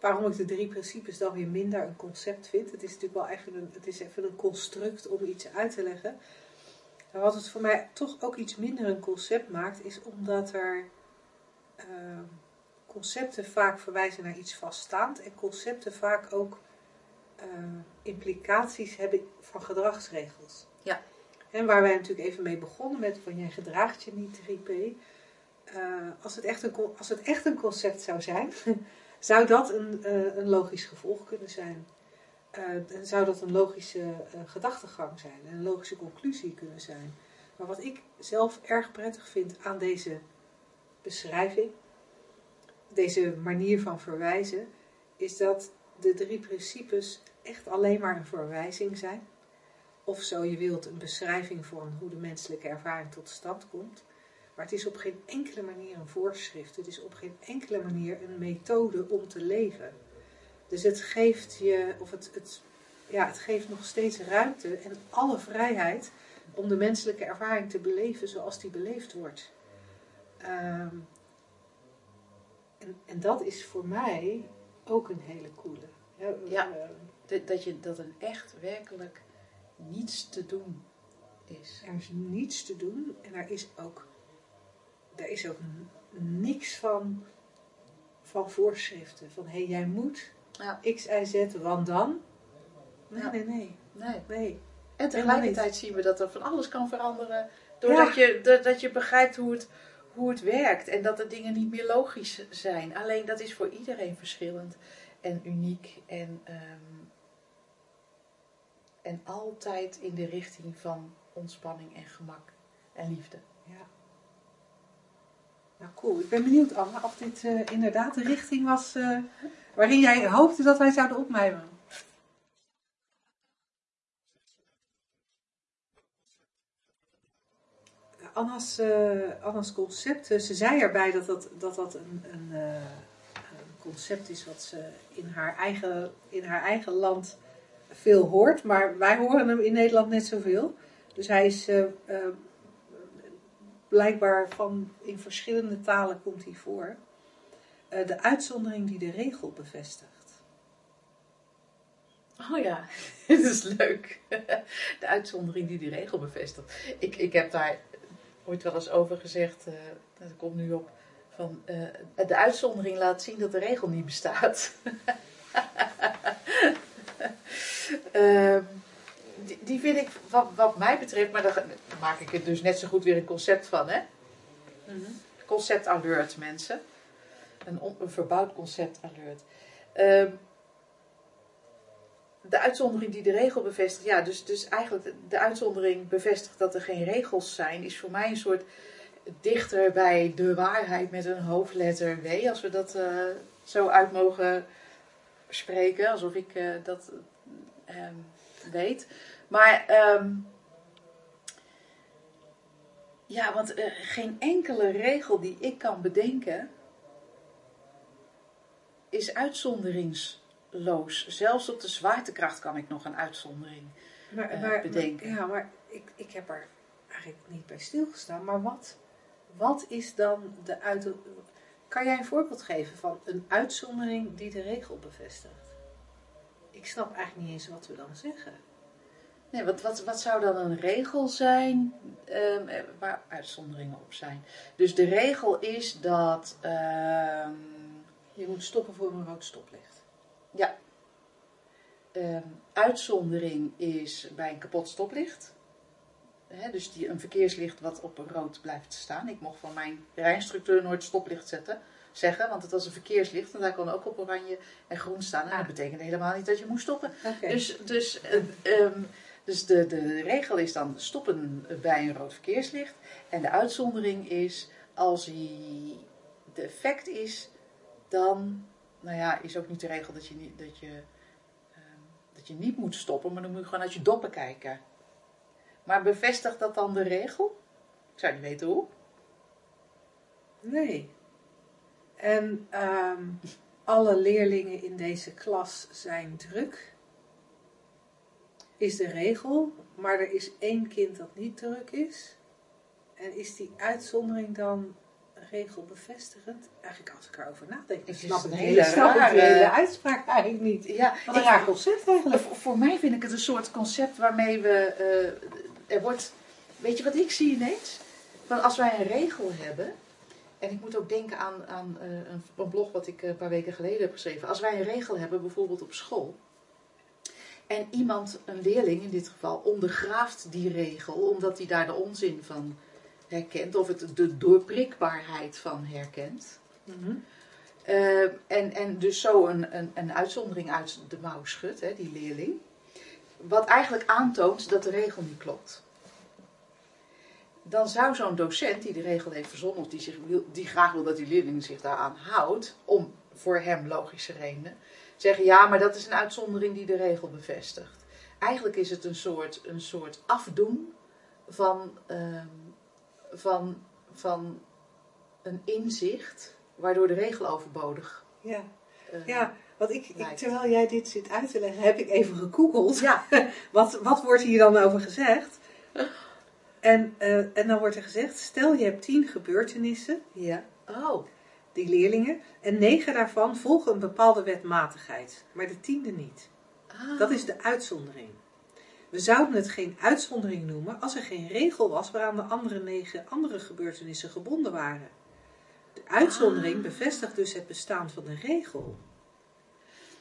Speaker 2: waarom ik de drie principes dan weer minder een concept vind. Het is natuurlijk wel even een, het is even een construct om iets uit te leggen. Maar wat het voor mij toch ook iets minder een concept maakt, is omdat er eh, concepten vaak verwijzen naar iets vaststaand en concepten vaak ook eh, implicaties hebben van gedragsregels.
Speaker 3: Ja.
Speaker 2: En waar wij natuurlijk even mee begonnen met van jij gedraagt je niet 3P. Eh, als, het echt een, als het echt een concept zou zijn, zou dat een, eh, een logisch gevolg kunnen zijn. Dan zou dat een logische eh, gedachtegang zijn, een logische conclusie kunnen zijn. Maar wat ik zelf erg prettig vind aan deze beschrijving, deze manier van verwijzen, is dat de drie principes echt alleen maar een verwijzing zijn. Of zo je wilt, een beschrijving van hoe de menselijke ervaring tot stand komt. Maar het is op geen enkele manier een voorschrift. Het is op geen enkele manier een methode om te leven. Dus het geeft je, of het, het, ja, het geeft nog steeds ruimte en alle vrijheid om de menselijke ervaring te beleven zoals die beleefd wordt. Ehm, en, en dat is voor mij ook een hele coole. Ja,
Speaker 3: Ja.
Speaker 2: eh,
Speaker 3: Dat, je, dat een echt werkelijk niets te doen is.
Speaker 2: Er is niets te doen en er is ook, er is ook niks van, van voorschriften. Van hé, hey, jij moet
Speaker 3: Ja.
Speaker 2: X, Y, Z, want dan. Nee,
Speaker 3: Ja.
Speaker 2: nee, nee,
Speaker 3: Nee.
Speaker 2: nee.
Speaker 3: En tegelijkertijd zien we dat er van alles kan veranderen.
Speaker 2: Ja.
Speaker 3: Doordat je, dat, dat je begrijpt hoe het, hoe het werkt. En dat de dingen niet meer logisch zijn. Alleen dat is voor iedereen verschillend en uniek. En, ehm, en altijd in de richting van ontspanning en gemak en liefde.
Speaker 2: Ja. Nou, cool. Ik ben benieuwd, Anne, of dit eh, inderdaad de richting was eh, waarin jij hoopte dat wij zouden opmijmeren. Anna's, eh, Anna's concept, eh, ze zei erbij dat dat, dat, dat een, een, eh, een concept is wat ze in haar, eigen, in haar eigen land veel hoort, maar wij horen hem in Nederland net zoveel. Dus hij is blijkbaar van in verschillende talen komt hij voor. Eh, de uitzondering die de regel bevestigt.
Speaker 3: Oh ja, dat is leuk. De uitzondering die die regel bevestigt. Ik, ik heb daar ooit wel eens over gezegd, eh, dat komt nu op, van eh, de uitzondering laat zien dat de regel niet bestaat. Ehm, die, die vind ik, wat, wat mij betreft, maar daar, maak ik er dus net zo goed weer een concept van, hè? Concept alert, mensen. Een, verbouwd concept alert. Ehm, de uitzondering die de regel bevestigt, ja, dus, dus eigenlijk de, de uitzondering bevestigt dat er geen regels zijn, is voor mij een soort dichter bij de waarheid met een hoofdletter W, als we dat eh, zo uit mogen spreken, alsof ik eh, dat ehm, weet. Maar ehm, ja, want eh, geen enkele regel die ik kan bedenken is uitzonderingsloos. Zelfs op de zwaartekracht kan ik nog een uitzondering.
Speaker 2: Maar,
Speaker 3: eh,
Speaker 2: maar-
Speaker 3: bedenken.
Speaker 2: ja, maar ik, ik heb er eigenlijk niet bij stilgestaan. Maar wat, wat is dan de uit... Kan jij een voorbeeld geven van een uitzondering die de regel bevestigt? Ik snap eigenlijk niet eens wat we dan zeggen.
Speaker 3: Nee, wat, wat, wat zou dan een regel zijn ehm, eh, waar uitzonderingen op zijn? Dus de regel is dat. ehm,
Speaker 2: Je moet stoppen voor een rood stoplicht.
Speaker 3: ja. Ehm, uitzondering is bij een kapot stoplicht. Dus die, een verkeerslicht wat op rood blijft staan. Ik mocht van mijn rijinstructeur nooit stoplicht zetten, zeggen, want het was een verkeerslicht en daar kon ook op oranje en groen staan. En dat
Speaker 2: Ah.
Speaker 3: betekende helemaal niet dat je moest stoppen. Dus, dus, eh, ehm, dus de, de regel is dan stoppen bij een rood verkeerslicht. En de uitzondering is als hij de effect is, dan, nou ja, is ook niet de regel dat je niet, dat je, ehm, dat je niet moet stoppen, maar dan moet je gewoon uit je doppen kijken. Maar bevestigt dat dan de regel? Ik zou niet weten hoe.
Speaker 2: Nee. En ehm, alle leerlingen in deze klas zijn druk. Is de regel, maar er is één kind dat niet druk is. En is die uitzondering dan regelbevestigend? Eigenlijk als ik erover nadenk,
Speaker 3: Het
Speaker 2: snap ik
Speaker 3: een
Speaker 2: de
Speaker 3: hele
Speaker 2: hele, snap hele uitspraak eigenlijk niet.
Speaker 3: Ja,
Speaker 2: Wat een raar concept eigenlijk.
Speaker 3: Voor, voor mij vind ik het een soort concept waarmee we. eh, er wordt. Weet je wat ik zie ineens? Want als wij een regel hebben. En ik moet ook denken aan, aan eh, een, een blog wat ik eh, een paar weken geleden heb geschreven. Als wij een regel hebben, bijvoorbeeld op school. En iemand, een leerling in dit geval, ondergraaft die regel omdat hij daar de onzin van herkent. Of het de doorprikbaarheid van herkent.
Speaker 2: Mhm.
Speaker 3: Eh, en, en dus zo een, een, een uitzondering uit de mouw schudt, hè, die leerling. Wat eigenlijk aantoont dat de regel niet klopt. Dan zou zo'n docent die de regel heeft verzonnen, of die, zich wil, die graag wil dat die leerling zich daaraan houdt, om voor hem logische redenen, zeggen ja, maar dat is een uitzondering die de regel bevestigt. Eigenlijk is het een soort, een soort afdoen van, ehm, van, van een inzicht, waardoor de regel overbodig
Speaker 2: Ja,
Speaker 3: eh,
Speaker 2: ja want ik, terwijl jij dit zit uit te leggen, heb ik even gegoogeld.
Speaker 3: Ja,
Speaker 2: Wat, wat wordt hier dan over gezegd? En, eh, en dan wordt er gezegd, stel je hebt tien gebeurtenissen,
Speaker 3: ja. Oh,
Speaker 2: die leerlingen, en negen daarvan volgen een bepaalde wetmatigheid, maar de tiende niet.
Speaker 3: ah.
Speaker 2: Dat is de uitzondering. We zouden het geen uitzondering noemen als er geen regel was waaraan de andere negen andere gebeurtenissen gebonden waren. De uitzondering
Speaker 3: Ah.
Speaker 2: bevestigt dus het bestaan van de regel.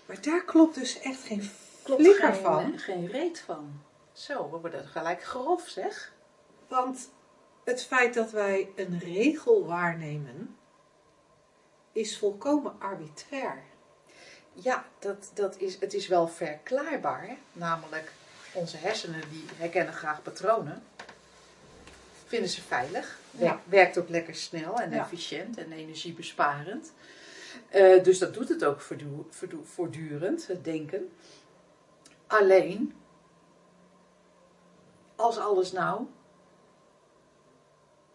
Speaker 2: Maar daar klopt dus echt geen
Speaker 3: klopt
Speaker 2: flikker
Speaker 3: geen,
Speaker 2: van.
Speaker 3: hè, geen reet van. Zo, we worden gelijk grof, zeg.
Speaker 2: Want het feit dat wij een regel waarnemen, is volkomen arbitrair.
Speaker 3: Ja, dat, dat is, het is wel verklaarbaar. Namelijk, onze hersenen die herkennen graag patronen. Vinden ze veilig.
Speaker 2: Ja.
Speaker 3: Werkt ook lekker snel en
Speaker 2: Ja.
Speaker 3: efficiënt en energiebesparend. Eh, dus dat doet het ook voortdu- voortdu- voortdurend, het denken. Alleen, als alles nou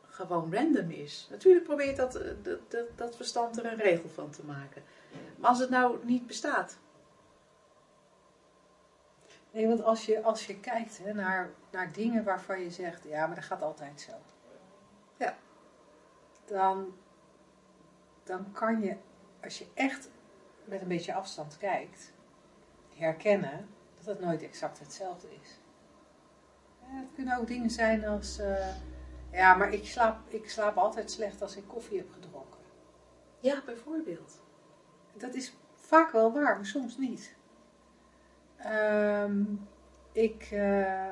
Speaker 3: gewoon random is. Natuurlijk probeert dat, eh, dat, dat, dat verstand er een regel van te maken. Maar als het nou niet bestaat.
Speaker 2: Nee, want als je, als je kijkt hè, naar, naar dingen waarvan je zegt, ja, maar dat gaat altijd zo.
Speaker 3: Ja.
Speaker 2: Dan, dan kan je, als je echt met een beetje afstand kijkt, herkennen dat het nooit exact hetzelfde is. Ja, het kunnen ook dingen zijn als, eh, ja, maar ik slaap, ik slaap altijd slecht als ik koffie heb gedronken.
Speaker 3: Ja, bijvoorbeeld.
Speaker 2: Dat is vaak wel waar, maar soms niet. Ehm, ik eh,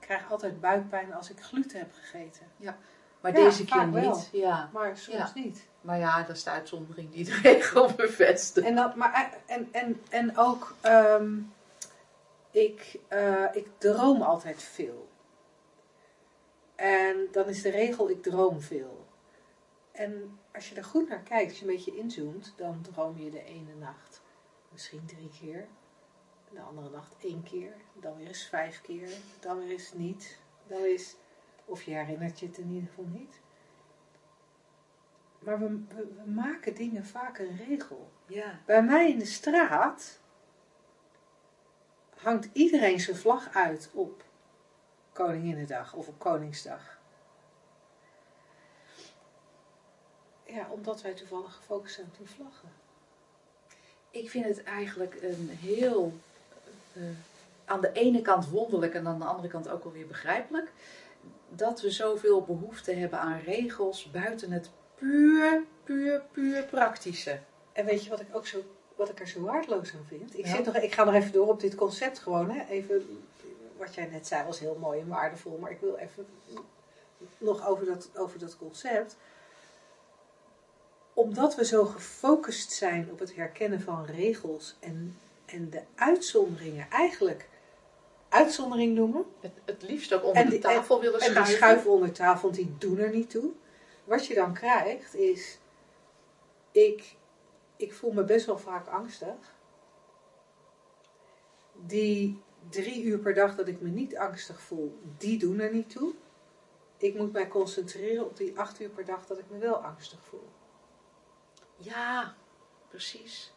Speaker 2: krijg altijd buikpijn als ik gluten heb gegeten.
Speaker 3: Ja. Maar
Speaker 2: Ja,
Speaker 3: deze keer
Speaker 2: wel.
Speaker 3: niet. Ja.
Speaker 2: Maar soms
Speaker 3: Ja.
Speaker 2: niet.
Speaker 3: Maar ja, dat is de uitzondering die de regel bevestigt.
Speaker 2: En, dat, maar, en, en, en ook, ehm, ik, eh, ik droom altijd veel. En dan is de regel, ik droom veel. En als je er goed naar kijkt, als je een beetje inzoomt, dan droom je de ene nacht misschien drie keer. De andere nacht één keer. Dan weer eens vijf keer. Dan weer eens niet. Dan eens, of je herinnert je het in ieder geval niet. Maar we, we, we maken dingen vaak een regel.
Speaker 3: Ja.
Speaker 2: Bij mij in de straat hangt iedereen zijn vlag uit op Koninginnedag of op Koningsdag. Ja, omdat wij toevallig gefocust zijn op die vlaggen.
Speaker 3: Ik vind het eigenlijk een heel, aan de ene kant wonderlijk en aan de andere kant ook alweer begrijpelijk, dat we zoveel behoefte hebben aan regels buiten het puur, puur, puur praktische.
Speaker 2: En weet je wat ik ook zo, wat ik er zo waardeloos aan vind? Ik,
Speaker 3: Ja.
Speaker 2: zit nog, ik ga nog even door op dit concept gewoon. Hè? Even, wat jij net zei was heel mooi en waardevol, maar ik wil even nog over dat, over dat concept. Omdat we zo gefocust zijn op het herkennen van regels en, en de uitzonderingen eigenlijk uitzondering noemen.
Speaker 3: Het, het liefst ook onder
Speaker 2: En
Speaker 3: de tafel willen
Speaker 2: En die
Speaker 3: schuiven.
Speaker 2: schuiven onder tafel, want die doen er niet toe. Wat je dan krijgt is, ik, ik voel me best wel vaak angstig. Die drie uur per dag dat ik me niet angstig voel, die doen er niet toe. Ik moet mij concentreren op die acht uur per dag dat ik me wel angstig voel.
Speaker 3: Ja, precies.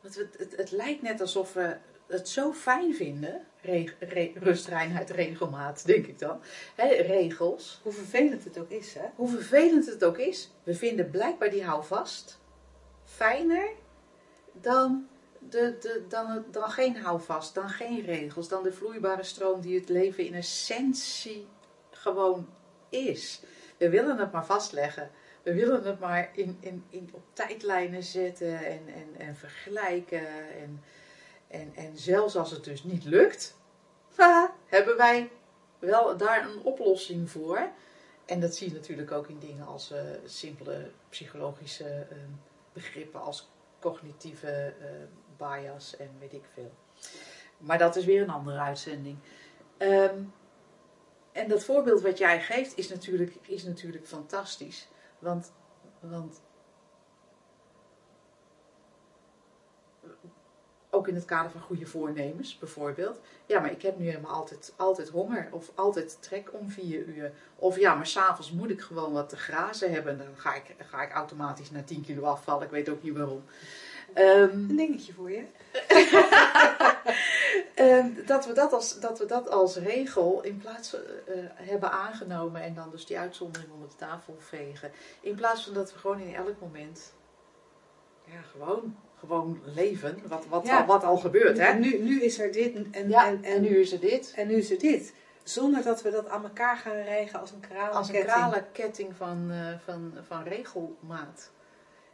Speaker 3: Want het, het, het lijkt net alsof we het zo fijn vinden, re, re- rust, reinheid, regelmaat, denk ik dan. Regels.
Speaker 2: Hoe vervelend het ook is, hè?
Speaker 3: Hoe vervelend het ook is, we vinden blijkbaar die houvast fijner dan, de, de, dan, dan geen houvast, dan geen regels, dan de vloeibare stroom die het leven in essentie gewoon is. We willen het maar vastleggen. We willen het maar in, in, in, op tijdlijnen zetten en, en, en vergelijken. En, en, en zelfs als het dus niet lukt, hebben wij wel daar een oplossing voor. En dat zie je natuurlijk ook in dingen als eh, simpele psychologische eh, begrippen als cognitieve eh, bias en weet ik veel. Maar dat is weer een andere uitzending. Ehm, en dat voorbeeld wat jij geeft is natuurlijk, is natuurlijk fantastisch. Want, want ook in het kader van goede voornemens bijvoorbeeld. Ja, maar ik heb nu helemaal altijd, altijd honger of altijd trek om vier uur. Of ja, maar s'avonds moet ik gewoon wat te grazen hebben. Dan ga ik, ga ik automatisch naar 10 kilo afvallen. Ik weet ook niet waarom. Ehm,
Speaker 2: Een dingetje voor je.
Speaker 3: Ehm, dat, we dat, als, dat we dat als regel in plaats van, eh, hebben aangenomen en dan dus die uitzondering onder de tafel vegen. In plaats van dat we gewoon in elk moment ja, gewoon, gewoon leven, wat, wat,
Speaker 2: Ja.
Speaker 3: al, wat al gebeurt. Hè?
Speaker 2: Nu, nu is er dit en,
Speaker 3: ja,
Speaker 2: en,
Speaker 3: en, nu is er dit.
Speaker 2: En nu is er dit. Zonder dat we dat aan elkaar gaan rijgen als een kralenketting.
Speaker 3: Als een kralenketting van, eh, van, van regelmaat.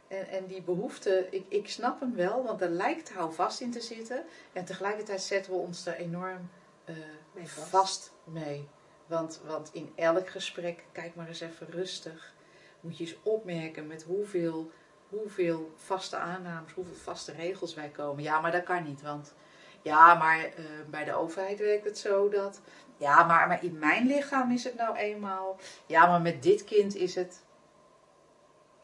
Speaker 3: En, en die behoefte, ik, ik snap hem wel, want er lijkt houvast in te zitten. En tegelijkertijd zetten we ons er enorm eh,
Speaker 2: Mee vast.
Speaker 3: vast mee. Want, want in elk gesprek, kijk maar eens even rustig, moet je eens opmerken met hoeveel, hoeveel vaste aannames, hoeveel vaste regels wij komen. Ja, maar dat kan niet, want ja, maar eh, bij de overheid werkt het zo dat. Ja, maar, maar in mijn lichaam is het nou eenmaal. Ja, maar met dit kind is het.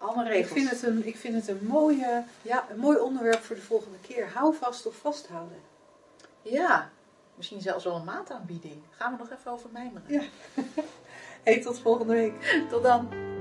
Speaker 3: Allemaal
Speaker 2: Ik vind het een, ik vind het een, mooie,
Speaker 3: Ja,
Speaker 2: een mooi onderwerp voor de volgende keer. Hou vast of vasthouden.
Speaker 3: ja. Misschien zelfs wel een maataanbieding. Gaan we nog even over mijmeren.
Speaker 2: Ja. Hey, tot volgende week.
Speaker 3: Tot dan.